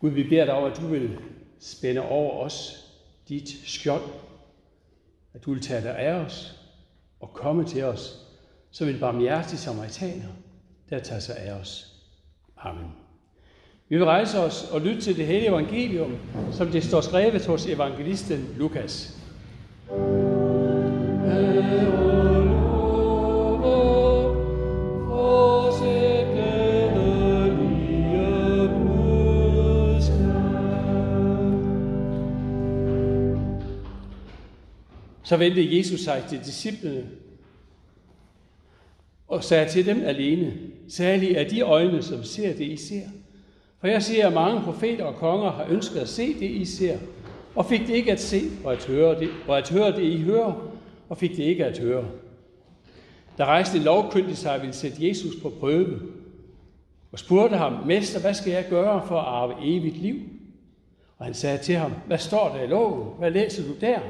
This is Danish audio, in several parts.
Gud, vi beder dig om, at du vil spænde over os dit skjold, at du vil tage dig af os og komme til os som en barmhjertig samaritaner, der tager sig af os. Amen. Vi vil rejse os og lytte til det hellige evangelium, som det står skrevet hos evangelisten Lukas. Så vendte Jesus sig til disciplene og sagde til dem alene, særligt er de øjne, som ser det, I ser. For jeg siger, at mange profeter og konger har ønsket at se det, I ser, og fik det ikke at se, og at høre det, og at høre det, I hører, og fik det ikke at høre. Der rejste en lovkyndig sig og ville sætte Jesus på prøve, og spurgte ham, Mester, hvad skal jeg gøre for at arve evigt liv? Og han sagde til ham, hvad står der i loven? Hvad læser du der?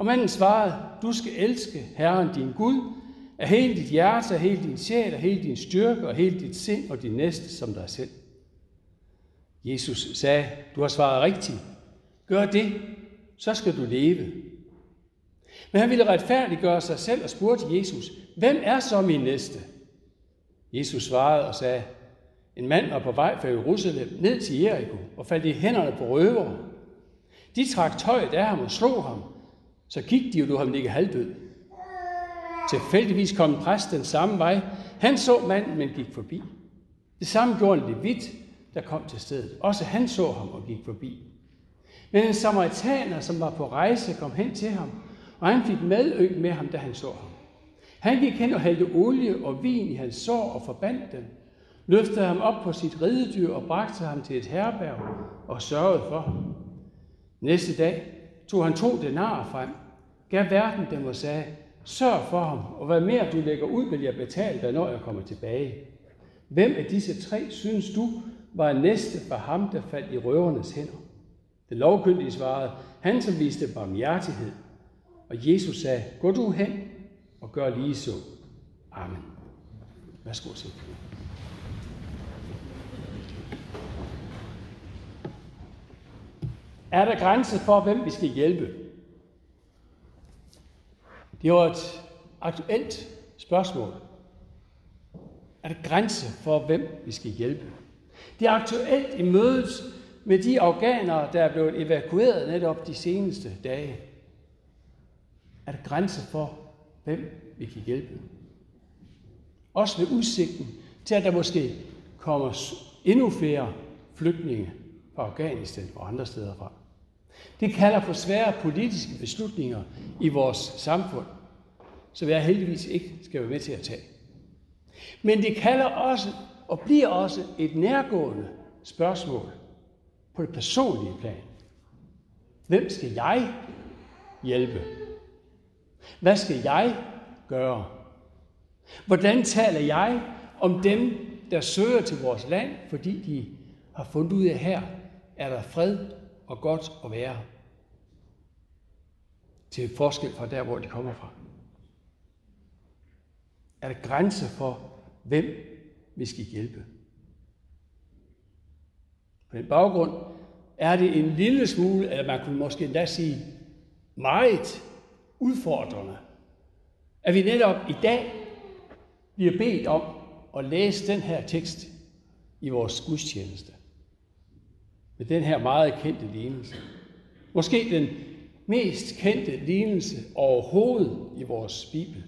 Og manden svarede, du skal elske Herren din Gud af hele dit hjerte, af hele din sjæl, af hele din styrke, og hele dit sind og din næste som dig selv. Jesus sagde, du har svaret rigtigt. Gør det, så skal du leve. Men han ville retfærdiggøre sig selv og spurgte Jesus, hvem er så min næste? Jesus svarede og sagde, en mand var på vej fra Jerusalem ned til Jericho og faldt i hænderne på røvere. De trak tøjet af ham og slog ham, så gik de og du ham ligge halvdød. Tilfældigvis kom en præst den samme vej. Han så manden, men gik forbi. Det samme gjorde en levit, der kom til stedet. Også han så ham og gik forbi. Men en samaritaner, som var på rejse, kom hen til ham, og han fik medøg med ham, da han så ham. Han gik hen og hældte olie og vin i hans sår og forbandt dem, løftede ham op på sit ridedyr og bragte ham til et herberg og sørgede for ham. Næste dag tog han to denarer frem, gav verden dem og sagde, sørg for ham, og hvad mere du lægger ud, vil jeg betale dig, når jeg kommer tilbage. Hvem af disse tre synes du var næste for ham, der faldt i røvernes hænder? Den lovkyndige svarede, han som viste barmhjertighed. Og Jesus sagde, gå du hen og gør lige så. Amen. Værsgo til. Er der grænse for, hvem vi skal hjælpe? Det var et aktuelt spørgsmål. Er der grænse for, hvem vi skal hjælpe? Det er aktuelt i mødet med de afghanere, der er blevet evakueret netop de seneste dage. Er der grænse for, hvem vi kan hjælpe? Også ved udsigten til, at der måske kommer endnu flere flygtninge fra Afghanistan og andre steder fra. Det kalder på svære politiske beslutninger i vores samfund, som jeg heldigvis ikke skal være med til at tage. Men det kalder også og bliver også et nærgående spørgsmål på det personlige plan. Hvem skal jeg hjælpe? Hvad skal jeg gøre? Hvordan taler jeg om dem, der søger til vores land, fordi de har fundet ud af, at her er der fred og godt at være. Til forskel fra der, hvor de kommer fra. Er der grænse for, hvem vi skal hjælpe? På den baggrund er det en lille smule, eller man kunne måske endda sige meget udfordrende, at vi netop i dag bliver bedt om at læse den her tekst i vores gudstjeneste med den her meget kendte lignelse. Måske den mest kendte lignelse overhovedet i vores Bibel.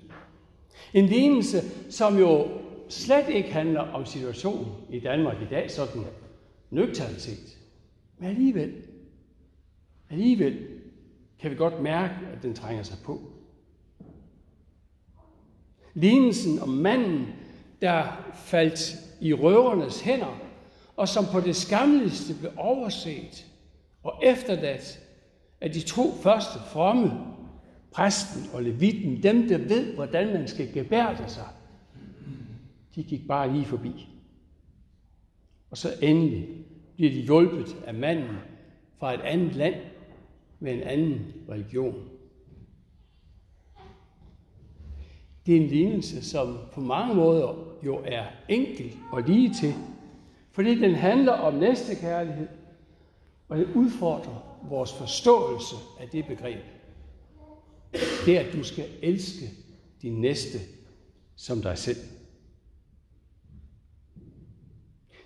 En lignelse, som jo slet ikke handler om situationen i Danmark i dag, sådan nøgternt set. Men alligevel, alligevel kan vi godt mærke, at den trænger sig på. Lignelsen om manden, der faldt i røvernes hænder og som på det skamligste blev overset og efterladt af de to første fromme, præsten og levitten, dem der ved, hvordan man skal gebærde sig, de gik bare lige forbi. Og så endelig bliver de hjulpet af manden fra et andet land med en anden religion. Det er en lignelse, som på mange måder jo er enkel og lige til, fordi den handler om næstekærlighed Og det udfordrer vores forståelse af det begreb. Det er, at du skal elske din næste som dig selv.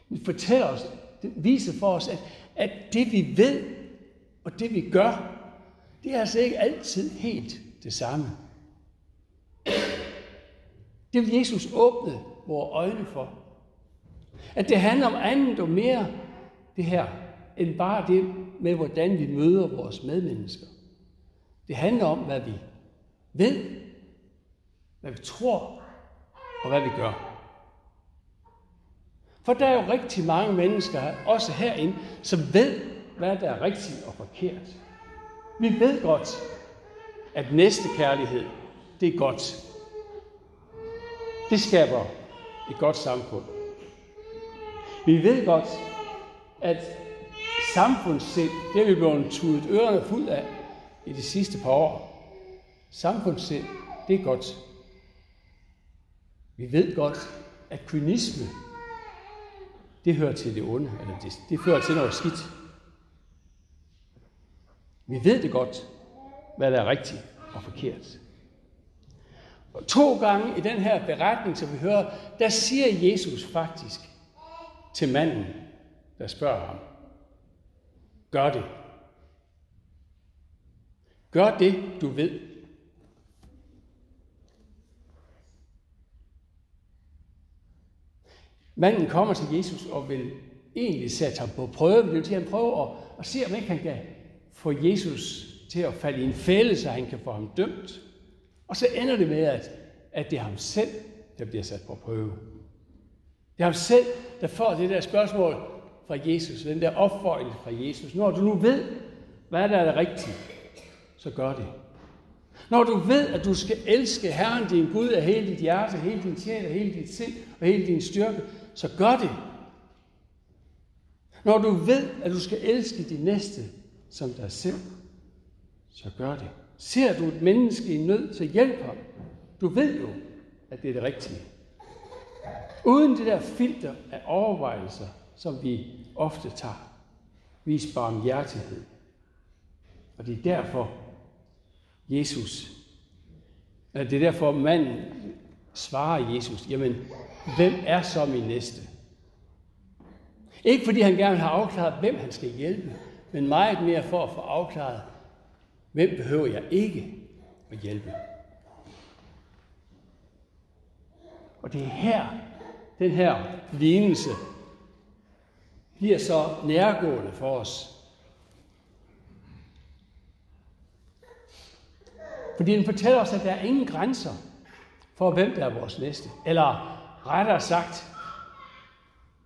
Det fortæller os, det viser for os, at, at det vi ved og det vi gør, det er altså ikke altid helt det samme. Det vil Jesus åbne vores øjne for. At det handler om andet og mere det her, end bare det med, hvordan vi møder vores medmennesker. Det handler om, hvad vi ved, hvad vi tror og hvad vi gør. For der er jo rigtig mange mennesker, også herinde, som ved, hvad der er rigtigt og forkert. Vi ved godt, at næste kærlighed, det er godt. Det skaber et godt samfund. Vi ved godt, at samfundssind, det er vi blevet tudet ørerne fuld af i de sidste par år. Samfundssind, det er godt. Vi ved godt, at kynisme, det hører til det onde, eller det, det fører til noget skidt. Vi ved det godt, hvad der er rigtigt og forkert. Og to gange i den her beretning, som vi hører, der siger Jesus faktisk til manden, der spørger ham, gør det. Gør det, du ved. Manden kommer til Jesus og vil egentlig sætte ham på prøve. Det vil sige, at han prøver at, at se, om ikke han kan få Jesus til at falde i en fælde, så han kan få ham dømt. Og så ender det med, at, at det er ham selv, der bliver sat på prøve. Det er ham selv, der får det der spørgsmål fra Jesus, den der opfordring fra Jesus. Når du nu ved, hvad der er det rigtige, så gør det. Når du ved, at du skal elske Herren din Gud af hele dit hjerte, hele din sjæl, hele dit sind og hele din styrke, så gør det. Når du ved, at du skal elske din næste som dig selv, så gør det. Ser du et menneske i nød, så hjælp ham. Du ved jo, at det er det rigtige. Uden det der filter af overvejelser, som vi ofte tager. Vis barmhjertighed. Og det er derfor, Jesus, det er derfor manden svarer Jesus, jamen, hvem er så min næste? Ikke fordi han gerne har afklaret, hvem han skal hjælpe, men meget mere for at få afklaret, hvem behøver jeg ikke at hjælpe. Og det er her, den her lignelse bliver så nærgående for os. Fordi den fortæller os, at der er ingen grænser for, hvem der er vores næste. Eller rettere sagt,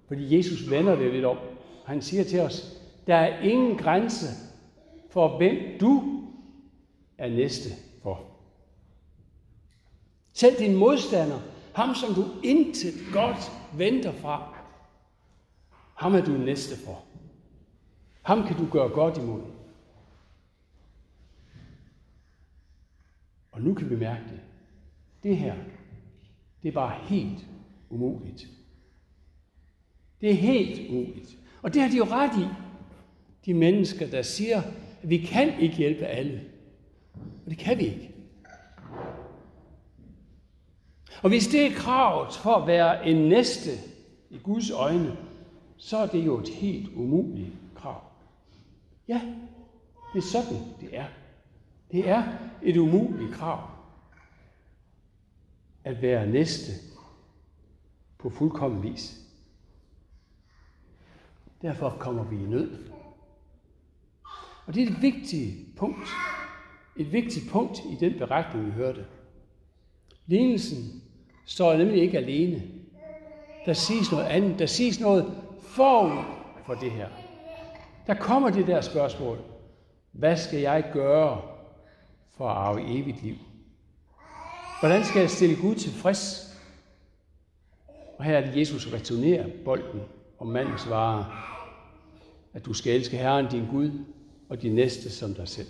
fordi Jesus vender det lidt om. Han siger til os, der er ingen grænse for, hvem du er næste for. Selv din modstander, ham som du intet godt venter fra, ham er du næste for. Ham kan du gøre godt imod. Og nu kan vi mærke det. Det her, det er bare helt umuligt. Det er helt umuligt. Og det har de jo ret i, de mennesker, der siger, at vi kan ikke hjælpe alle. Og det kan vi ikke. Og hvis det er kravet for at være en næste i Guds øjne, så er det jo et helt umuligt krav. Ja, det er sådan, det er. Det er et umuligt krav at være næste på fuldkommen vis. Derfor kommer vi i nød. Og det er et vigtigt punkt. Et vigtigt punkt i den beretning, vi hørte. Lignelsen står nemlig ikke alene. Der siges noget andet. Der siges noget forud for det her. Der kommer det der spørgsmål. Hvad skal jeg gøre for at arve evigt liv? Hvordan skal jeg stille Gud tilfreds? Og her er det, Jesus returnerer bolden og manden svarer, at du skal elske Herren din Gud og din næste som dig selv.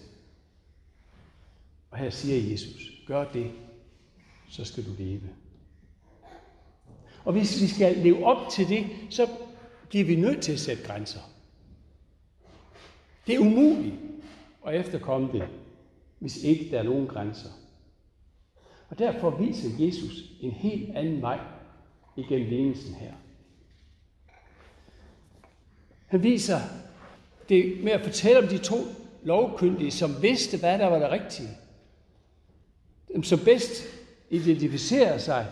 Og her siger Jesus, gør det, så skal du leve. Og hvis vi skal leve op til det, så bliver vi nødt til at sætte grænser. Det er umuligt at efterkomme det, hvis ikke der er nogen grænser. Og derfor viser Jesus en helt anden vej igennem lignelsen her. Han viser det med at fortælle om de to lovkyndige, som vidste, hvad der var det rigtige. Dem, som bedst identificerer sig,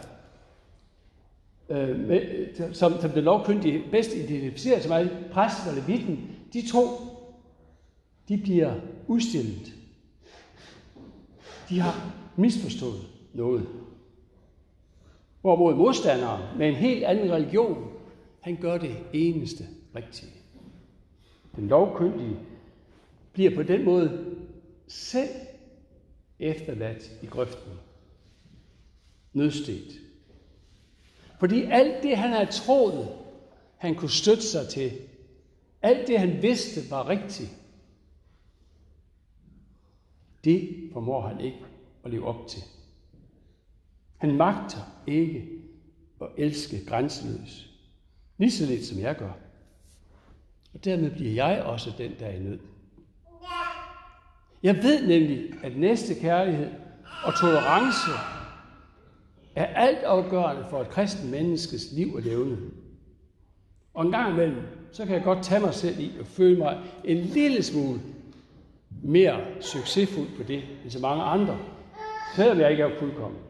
øh, med, øh, som, som den lovkyndige bedst identificerer sig med, præsten og levitten, de to, de bliver udstillet. De har misforstået noget. Hvorimod modstanderen med en helt anden religion, han gør det eneste rigtige. Den lovkyndige bliver på den måde selv efterladt i grøften. Nødstedt. Fordi alt det, han havde troet, han kunne støtte sig til, alt det, han vidste var rigtigt, det formår han ikke at leve op til. Han magter ikke at elske grænseløs. Lige så lidt som jeg gør. Og dermed bliver jeg også den, der er i nød. Jeg ved nemlig, at næste kærlighed og tolerance er alt afgørende for et kristen menneskes liv og levende. Og en gang imellem, så kan jeg godt tage mig selv i og føle mig en lille smule mere succesfuld på det, end så mange andre, selvom jeg ikke er fuldkommen.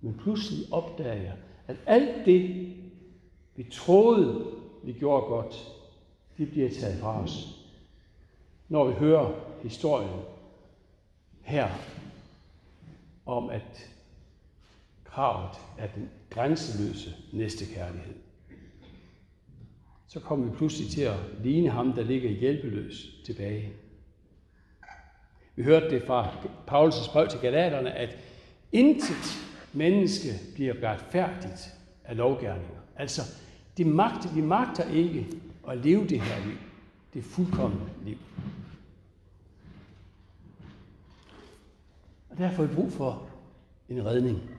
Men pludselig opdager jeg, at alt det, vi troede, vi gjorde godt, det bliver taget fra os. Når vi hører historien her om, at kravet er den grænseløse næstekærlighed, så kommer vi pludselig til at ligne ham, der ligger hjælpeløs tilbage. Vi hørte det fra Paulus' brev til Galaterne, at intet menneske bliver retfærdigt af lovgærninger. Altså, det magter, vi magter ikke at leve det her liv. Det fuldkommende liv. Der får har vi brug for en redning.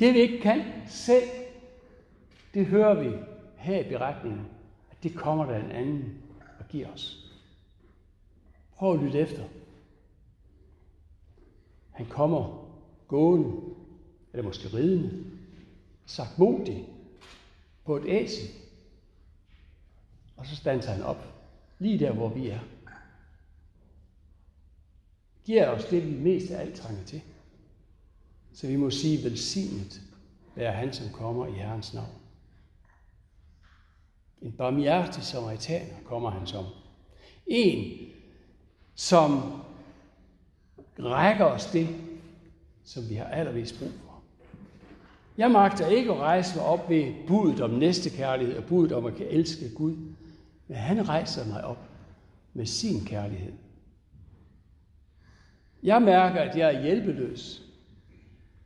Det vi ikke kan selv, det hører vi her i beretningen, at det kommer der en anden og giver os. Prøv at lytte efter. Han kommer gående, eller måske ridende, sagt modig på et æsel. Og så standser han op, lige der, hvor vi er. Giver os det, vi mest af alt trænger til. Så vi må sige, velsignet være han, som kommer i Herrens navn. En barmhjertig samaritaner kommer han som. En, som rækker os det, som vi har allermest brug for. Jeg magter ikke at rejse mig op ved budet om næstekærlighed og budet om at kan elske Gud, men han rejser mig op med sin kærlighed. Jeg mærker, at jeg er hjælpeløs,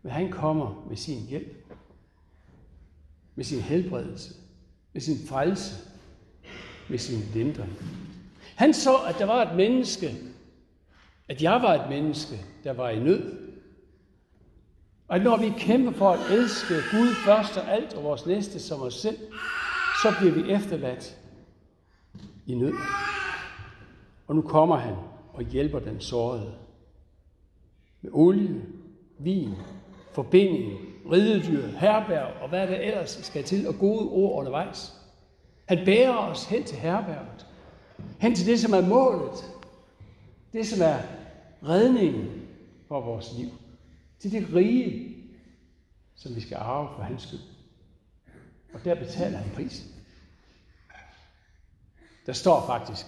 men han kommer med sin hjælp, med sin helbredelse, med sin frelse, med sin lindring. Han så, at der var et menneske, at jeg var et menneske, der var i nød. Og når vi kæmper for at elske Gud først og alt og vores næste som os selv, så bliver vi efterladt i nød. Og nu kommer han og hjælper den sårede. Med olie, vin, forbinding, ridedyr, herberg og hvad der ellers skal til, og gode ord undervejs. Han bærer os hen til herberget. Hen til det, som er målet. Det, som er redningen for vores liv. Til det rige, som vi skal arve for hans skyld. Og der betaler han prisen. Der står faktisk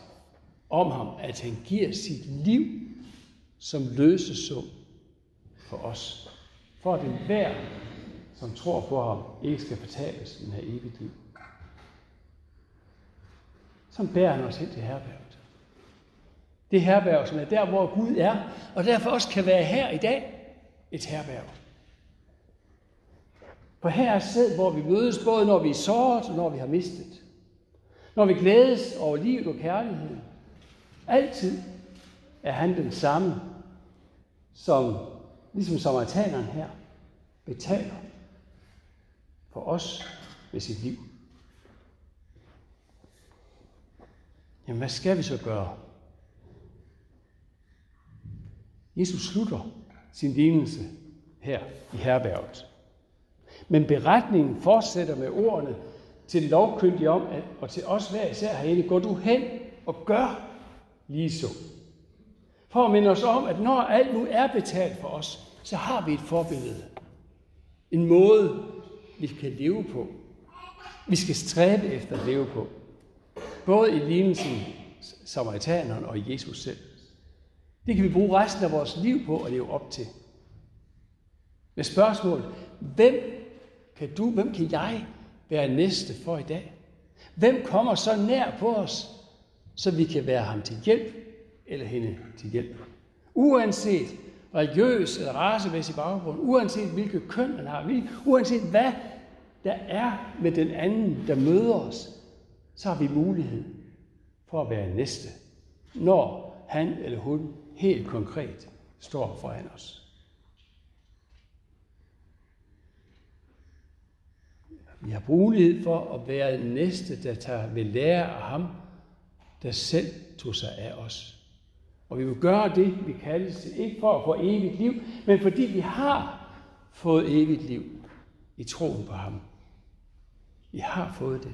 om ham, at han giver sit liv som løsesum for os. For at enhver, som tror på ham, ikke skal fortabes, men have evigt liv. Som bærer han os hen til herberget. Det herberg, som er der, hvor Gud er, og derfor også kan være her i dag, et herberg. For her er sted, hvor vi mødes, både når vi er såret og når vi har mistet. Når vi glædes over livet og kærligheden. Altid er han den samme, som ligesom samaritaneren her, betaler for os med sit liv. Jamen, hvad skal vi så gøre? Jesus slutter sin lignelse her i herberget. Men beretningen fortsætter med ordene til lovkyndige om, at, og til os hver især herinde, gå du hen og gør lige så. For at minde os om, at når alt nu er betalt for os, så har vi et forbillede. En måde, vi kan leve på. Vi skal stræbe efter at leve på. Både i lignelsen samaritaneren og Jesus selv. Det kan vi bruge resten af vores liv på at leve op til. Med spørgsmålet, hvem kan du, hvem kan jeg være næste for i dag? Hvem kommer så nær på os, så vi kan være ham til hjælp eller hende til hjælp? Uanset religiøs eller racemæssig baggrund, uanset hvilket køn man har, uanset hvad der er med den anden, der møder os, så har vi mulighed for at være næste, når han eller hun helt konkret står foran os. Vi har mulighed for at være næste, der tager ved lære af ham, der selv tog sig af os. Og vi vil gøre det, vi kaldes til, ikke for at få evigt liv, men fordi vi har fået evigt liv i troen på ham. Vi har fået det.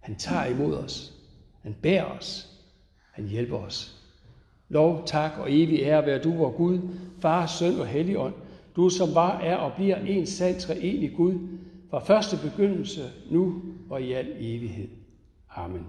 Han tager imod os. Han bærer os. Han hjælper os. Lov, tak og evig ære være du, vor Gud, Far, Søn og Helligånd. Du, som var, er og bliver en sand treenig Gud, fra første begyndelse, nu og i al evighed. Amen.